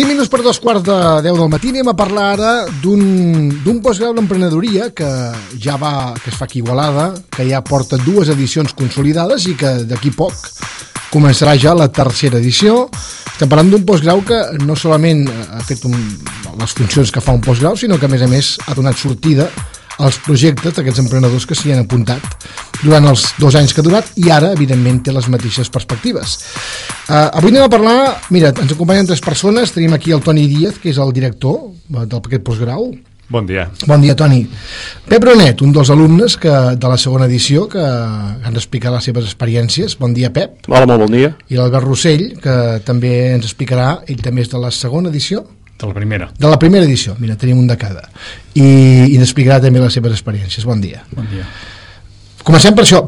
5 minuts per dos quarts de 10 del matí anem a parlar ara d'un postgrau d'emprenedoria que ja va, que es fa aquí Igualada, que ja porta dues edicions consolidades i que d'aquí poc començarà ja la tercera edició. Estem parlant d'un postgrau que no solament ha fet un, les funcions que fa un postgrau, sinó que a més a més ha donat sortida als projectes d'aquests emprenedors que s'hi han apuntat durant els dos anys que ha durat i ara, evidentment, té les mateixes perspectives. Uh, avui anem a parlar, mira, ens acompanyen tres persones, tenim aquí el Toni Díaz, que és el director del paquet postgrau. Bon dia. Bon dia, Toni. Pep Ronet, un dels alumnes que, de la segona edició, que han explicat les seves experiències. Bon dia, Pep. Hola, molt bon dia. I l'Albert Rossell, que també ens explicarà, ell també és de la segona edició. De la primera. De la primera edició, mira, tenim un de cada. I, i n'explicarà també les seves experiències. Bon dia. Bon dia. Comencem per això,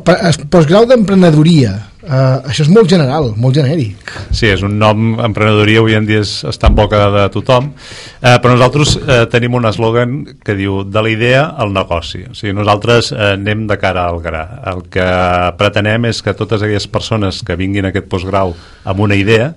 postgrau d'emprenedoria. Uh, això és molt general, molt genèric. Sí, és un nom, emprenedoria avui en dia és, està en boca de tothom, uh, però nosaltres uh, tenim un eslògan que diu de la idea al negoci. O sigui, nosaltres uh, anem de cara al gra. El que pretenem és que totes aquelles persones que vinguin a aquest postgrau amb una idea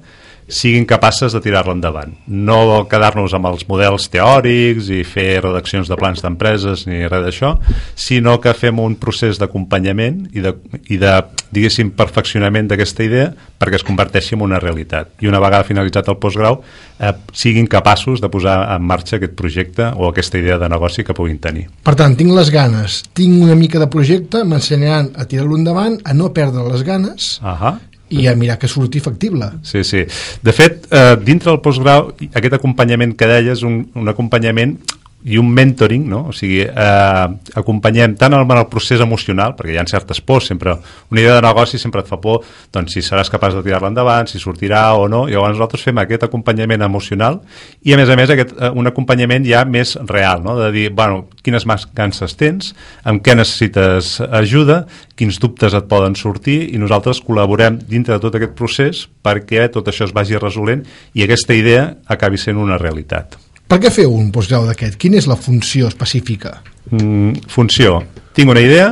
siguin capaces de tirar-la endavant. No quedar-nos amb els models teòrics i fer redaccions de plans d'empreses ni res d'això, sinó que fem un procés d'acompanyament i de, i de, diguéssim, perfeccionament d'aquesta idea perquè es converteixi en una realitat. I una vegada finalitzat el postgrau, eh, siguin capaços de posar en marxa aquest projecte o aquesta idea de negoci que puguin tenir. Per tant, tinc les ganes, tinc una mica de projecte, m'ensenyaran a tirar-lo endavant, a no perdre les ganes uh -huh i a mirar que surti factible. Sí, sí. De fet, eh, dintre del postgrau, aquest acompanyament que deies, un, un acompanyament i un mentoring, no? o sigui, eh, acompanyem tant en el procés emocional, perquè hi ha certes pors, sempre una idea de negoci sempre et fa por, doncs si seràs capaç de tirar-la endavant, si sortirà o no, i llavors nosaltres fem aquest acompanyament emocional i a més a més aquest, eh, un acompanyament ja més real, no? de dir, bueno, quines mancances tens, amb què necessites ajuda, quins dubtes et poden sortir i nosaltres col·laborem dintre de tot aquest procés perquè tot això es vagi resolent i aquesta idea acabi sent una realitat. Per què feu un postgrau d'aquest? Quina és la funció específica? Mm, funció. Tinc una idea,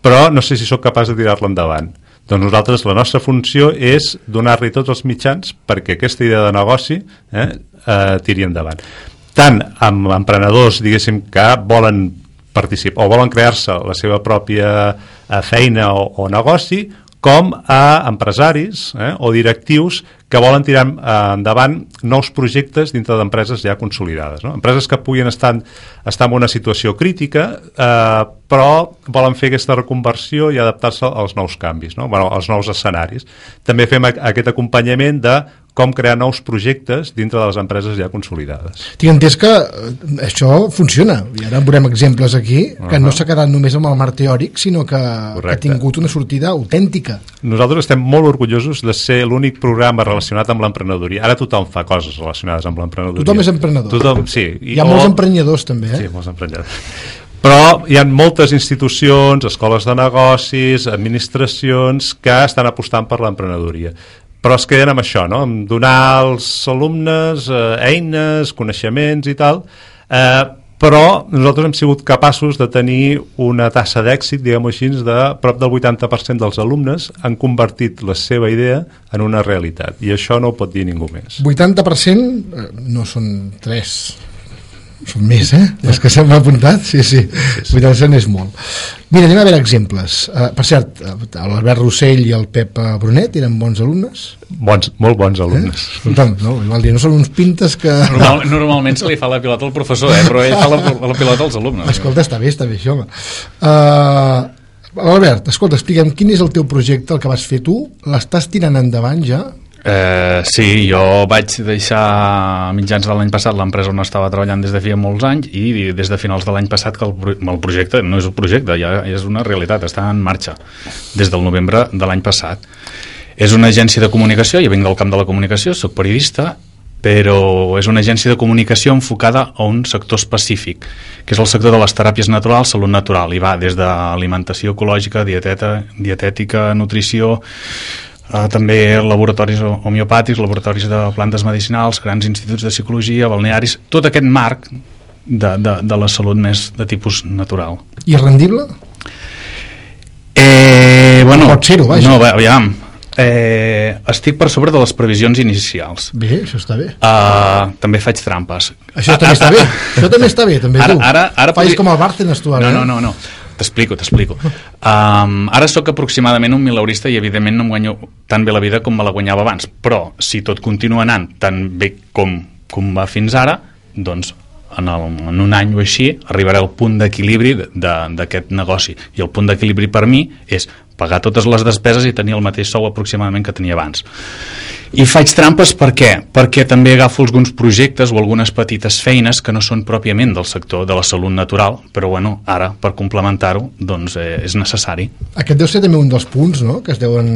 però no sé si sóc capaç de tirar-la endavant. Doncs nosaltres, la nostra funció és donar-li tots els mitjans perquè aquesta idea de negoci eh, eh, tiri endavant. Tant amb emprenedors, diguéssim, que volen participar o volen crear-se la seva pròpia eh, feina o, o negoci, com a empresaris eh, o directius que volen tirar eh, endavant nous projectes dintre d'empreses ja consolidades. No? Empreses que puguin estar, estar en una situació crítica, eh, però volen fer aquesta reconversió i adaptar-se als nous canvis, no? bueno, als nous escenaris. També fem aquest acompanyament de com crear nous projectes dintre de les empreses ja consolidades. Tinc entès que eh, això funciona, i ara veurem exemples aquí, que uh -huh. no s'ha quedat només amb el mar teòric, sinó que, que ha tingut una sortida autèntica. Nosaltres estem molt orgullosos de ser l'únic programa relacionat amb l'emprenedoria. Ara tothom fa coses relacionades amb l'emprenedoria. Tothom és emprenedor. Tothom, sí. Hi ha o... molts emprenyadors també, eh? Sí, molts emprenyadors. Però hi ha moltes institucions, escoles de negocis, administracions que estan apostant per l'emprenedoria però es queden amb això, no? amb donar als alumnes eh, eines, coneixements i tal, eh, però nosaltres hem sigut capaços de tenir una tassa d'èxit, diguem-ho així, de prop del 80% dels alumnes han convertit la seva idea en una realitat, i això no ho pot dir ningú més. 80% eh, no són 3 són més, eh? Els que s'han apuntat, sí, sí. sí, sí. 80% és molt. Mira, anem a veure exemples. Uh, per cert, eh, l'Albert Rossell i el Pep Brunet eren bons alumnes? Bons, molt bons alumnes. Eh? Escolta'm, no, igual dir, no són uns pintes que... Normal, normalment se li fa la pilota al professor, eh? però ell fa la, la pilota als alumnes. Escolta, està bé, està bé això, home. Uh, Albert, escolta, explica'm quin és el teu projecte, el que vas fer tu? L'estàs tirant endavant ja? Eh, sí, jo vaig deixar mitjans de l'any passat l'empresa on estava treballant des de feia molts anys i des de finals de l'any passat que el, el projecte no és un projecte, ja és una realitat, està en marxa des del novembre de l'any passat. És una agència de comunicació, jo vinc del camp de la comunicació, sóc periodista, però és una agència de comunicació enfocada a un sector específic, que és el sector de les teràpies naturals, salut natural, i va des d'alimentació ecològica, dieteta, dietètica, nutrició, Uh, també laboratoris homeopàtics, laboratoris de plantes medicinals, grans instituts de psicologia, balnearis, tot aquest marc de, de, de la salut més de tipus natural. I rendible? Eh, bueno, pot ser-ho, vaja. No, aviam, Eh, estic per sobre de les previsions inicials. Bé, això està bé. Uh, també faig trampes. Això també està bé. Això també està bé, també Ara- tu. ara- ara Faig podria- com el Bárcenas, tu, ara. No, no, eh? no, no. T'explico, t'explico. Um, ara sóc aproximadament un milaurista i evidentment no em guanyo tan bé la vida com me la guanyava abans, però si tot continua anant tan bé com, com va fins ara, doncs en, el, en un any o així arribaré al punt d'equilibri de- de- d'aquest negoci i el punt d'equilibri per mi és pagar totes les despeses i tenir el mateix sou aproximadament que tenia abans i faig trampes per què? Perquè també agafo alguns projectes o algunes petites feines que no són pròpiament del sector de la salut natural, però bueno, ara, per complementar-ho, doncs eh, és necessari. Aquest deu ser també un dels punts, no?, que es deuen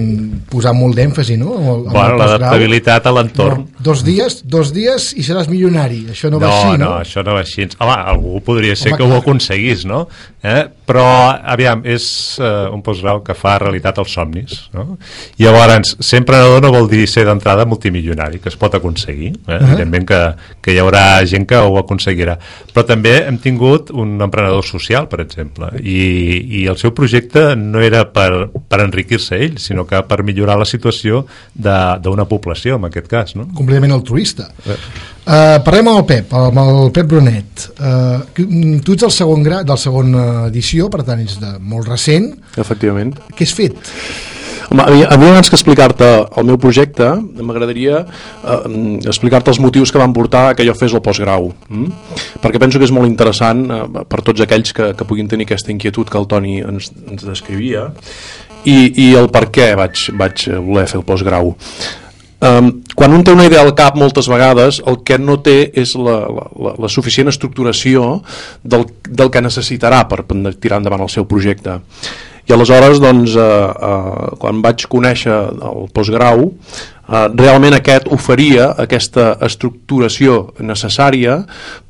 posar molt d'èmfasi, no?, amb el, amb Bueno, l'adaptabilitat a l'entorn. No, dos dies, dos dies i seràs milionari. Això no, va no, així, no? no, això no va així. Home, algú podria ser Home, que ho clar. aconseguís, no? Eh? Però, aviam, és eh, un postgrau que fa realitat els somnis, no? I llavors, ser emprenedor no vol dir ser d'entrada multimilionari, que es pot aconseguir. Eh? Uh -huh. Evidentment que, que hi haurà gent que ho aconseguirà. Però també hem tingut un emprenedor social, per exemple, i, i el seu projecte no era per, per enriquir-se ell, sinó que per millorar la situació de- d'una població, en aquest cas, no? completament altruista. Eh. Uh, parlem amb el Pep, amb el Pep Brunet. Uh, tu ets del segon gra, del segona edició, per tant ets de molt recent. Efectivament. Què has fet? Home, a mi, a mi abans que explicar-te el meu projecte, m'agradaria eh, explicar-te els motius que van portar que jo fes el postgrau. Mm? Perquè penso que és molt interessant eh, per tots aquells que, que puguin tenir aquesta inquietud que el Toni ens, ens descrivia i, i el per què vaig, vaig voler fer el postgrau. Um, quan un té una idea al cap moltes vegades el que no té és la, la, la, suficient estructuració del, del que necessitarà per tirar endavant el seu projecte. I aleshores doncs, eh, eh, quan vaig conèixer el postgrau eh, realment aquest oferia aquesta estructuració necessària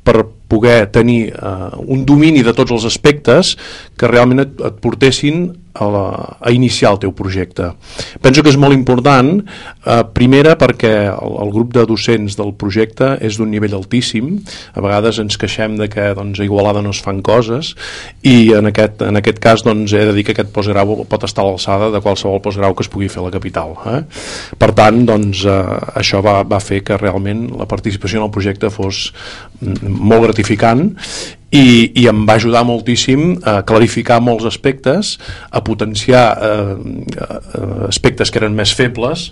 per poder tenir eh, un domini de tots els aspectes que realment et, et portessin a, la, a iniciar el teu projecte. Penso que és molt important, eh, primera perquè el, el grup de docents del projecte és d'un nivell altíssim, a vegades ens queixem de que doncs, a Igualada no es fan coses i en aquest, en aquest cas doncs, he de dir que aquest postgrau pot estar a l'alçada de qualsevol postgrau que es pugui fer a la capital. Eh? Per tant, doncs, eh, això va, va fer que realment la participació en el projecte fos mm, molt gratificant i, i em va ajudar moltíssim a clarificar molts aspectes, a potenciar eh, eh, aspectes que eren més febles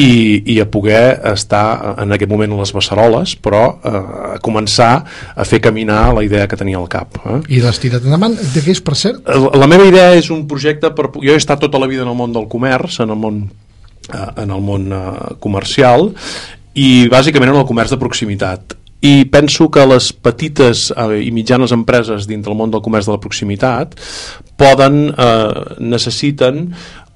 i, i a poder estar en aquest moment a les beceroles, però eh, a començar a fer caminar la idea que tenia al cap. Eh? I l'has tirat endavant. De què és, per cert? La la meva idea és un projecte per... Jo he estat tota la vida en el món del comerç, en el món, eh, en el món eh, comercial i bàsicament en el comerç de proximitat i penso que les petites eh, i mitjanes empreses dintre el món del comerç de la proximitat poden, eh, necessiten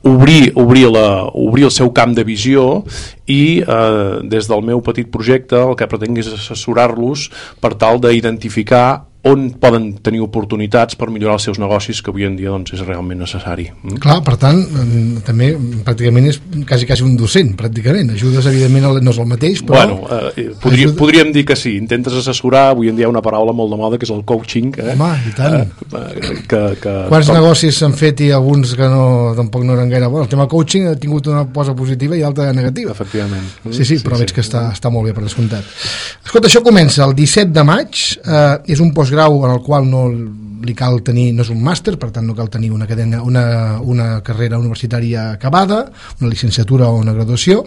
obrir, obrir, la, obrir el seu camp de visió i eh, des del meu petit projecte el que pretenc és assessorar-los per tal d'identificar on poden tenir oportunitats per millorar els seus negocis que avui en dia doncs, és realment necessari. Mm? Clar, per tant, mm, també pràcticament és quasi, quasi un docent, pràcticament. Ajudes, evidentment, no és el mateix, però... Bueno, eh, podria, Ajuda- podríem dir que sí, intentes assessorar, avui en dia hi ha una paraula molt de moda que és el coaching. Eh? Home, i tant. Eh, que, que, Quants com- negocis s'han fet i alguns que no, tampoc no eren gaire bons? El tema coaching ha tingut una posa positiva i altra negativa. Efectivament. Sí, sí, però veig que està, està molt bé per descomptat. Escolta, això comença el 17 de maig, eh, és un postgrau en el qual no li cal tenir, no és un màster, per tant no cal tenir una, cadena, una, una carrera universitària acabada, una llicenciatura o una graduació,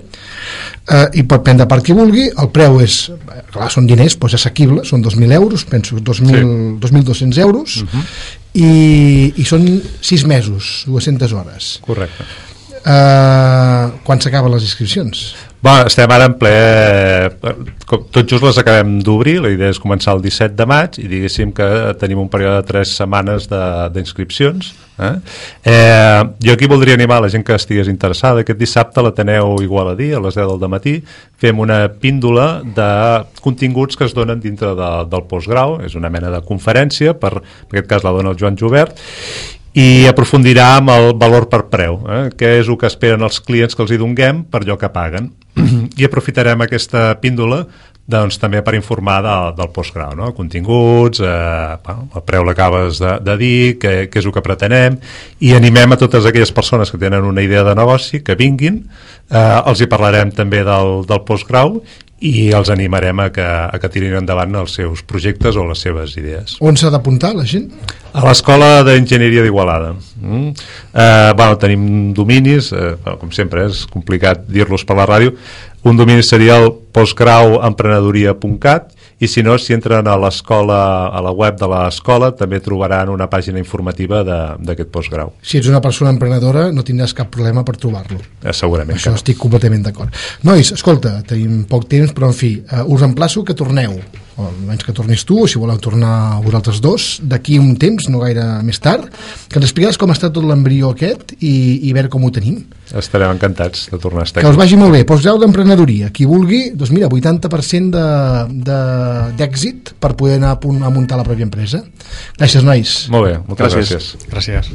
eh, i pot prendre part qui vulgui, el preu és, clar, són diners, doncs assequible, són 2.000 euros, penso 2.000, Sí. 2.200 euros, i, i són 6 mesos, 200 hores. Correcte. Uh, quan s'acaben les inscripcions? Va, estem ara en ple... Tot just les acabem d'obrir, la idea és començar el 17 de maig i diguéssim que tenim un període de 3 setmanes d'inscripcions. Eh? Eh, jo aquí voldria animar la gent que estigués interessada. Aquest dissabte l'Ateneu Igualadí, a les 10 del matí, fem una píndola de continguts que es donen dintre de, del postgrau. És una mena de conferència, per, en aquest cas la dona el Joan Jobert, i aprofundirà amb el valor per preu, eh? què és el que esperen els clients que els hi donguem per allò que paguen. I aprofitarem aquesta píndola doncs també per informar de, del postgrau, no? continguts, eh, bueno, el preu l'acabes de, de dir, què, què és el que pretenem, i animem a totes aquelles persones que tenen una idea de negoci que vinguin, eh, els hi parlarem també del, del postgrau i els animarem a que, a que tirin endavant els seus projectes o les seves idees. On s'ha d'apuntar la gent? A l'Escola d'Enginyeria d'Igualada. Mm. Eh, bueno, tenim dominis, eh, com sempre és complicat dir-los per la ràdio, un domini seria el postgrauemprenedoria.cat i si no, si entren a l'escola a la web de l'escola també trobaran una pàgina informativa de- d'aquest postgrau. Si ets una persona emprenedora no tindràs cap problema per trobar-lo. Eh, segurament Això que no. estic completament d'acord. Nois, escolta, tenim poc temps, però en fi, uh, us emplaço que torneu, almenys que tornis tu, o si voleu tornar vosaltres dos, d'aquí un temps, no gaire més tard, que ens expliqués com està tot l'embrió aquest i, i veure com ho tenim. Estarem encantats de tornar a estar Que us vagi molt bé. Postgrau d'emprenedoria. Qui vulgui, doncs mira, 80% de- de- d'èxit per poder anar a, punt, a muntar la pròpia empresa. Gràcies, nois. Molt bé, moltes Gràcies. gràcies. Gràcies.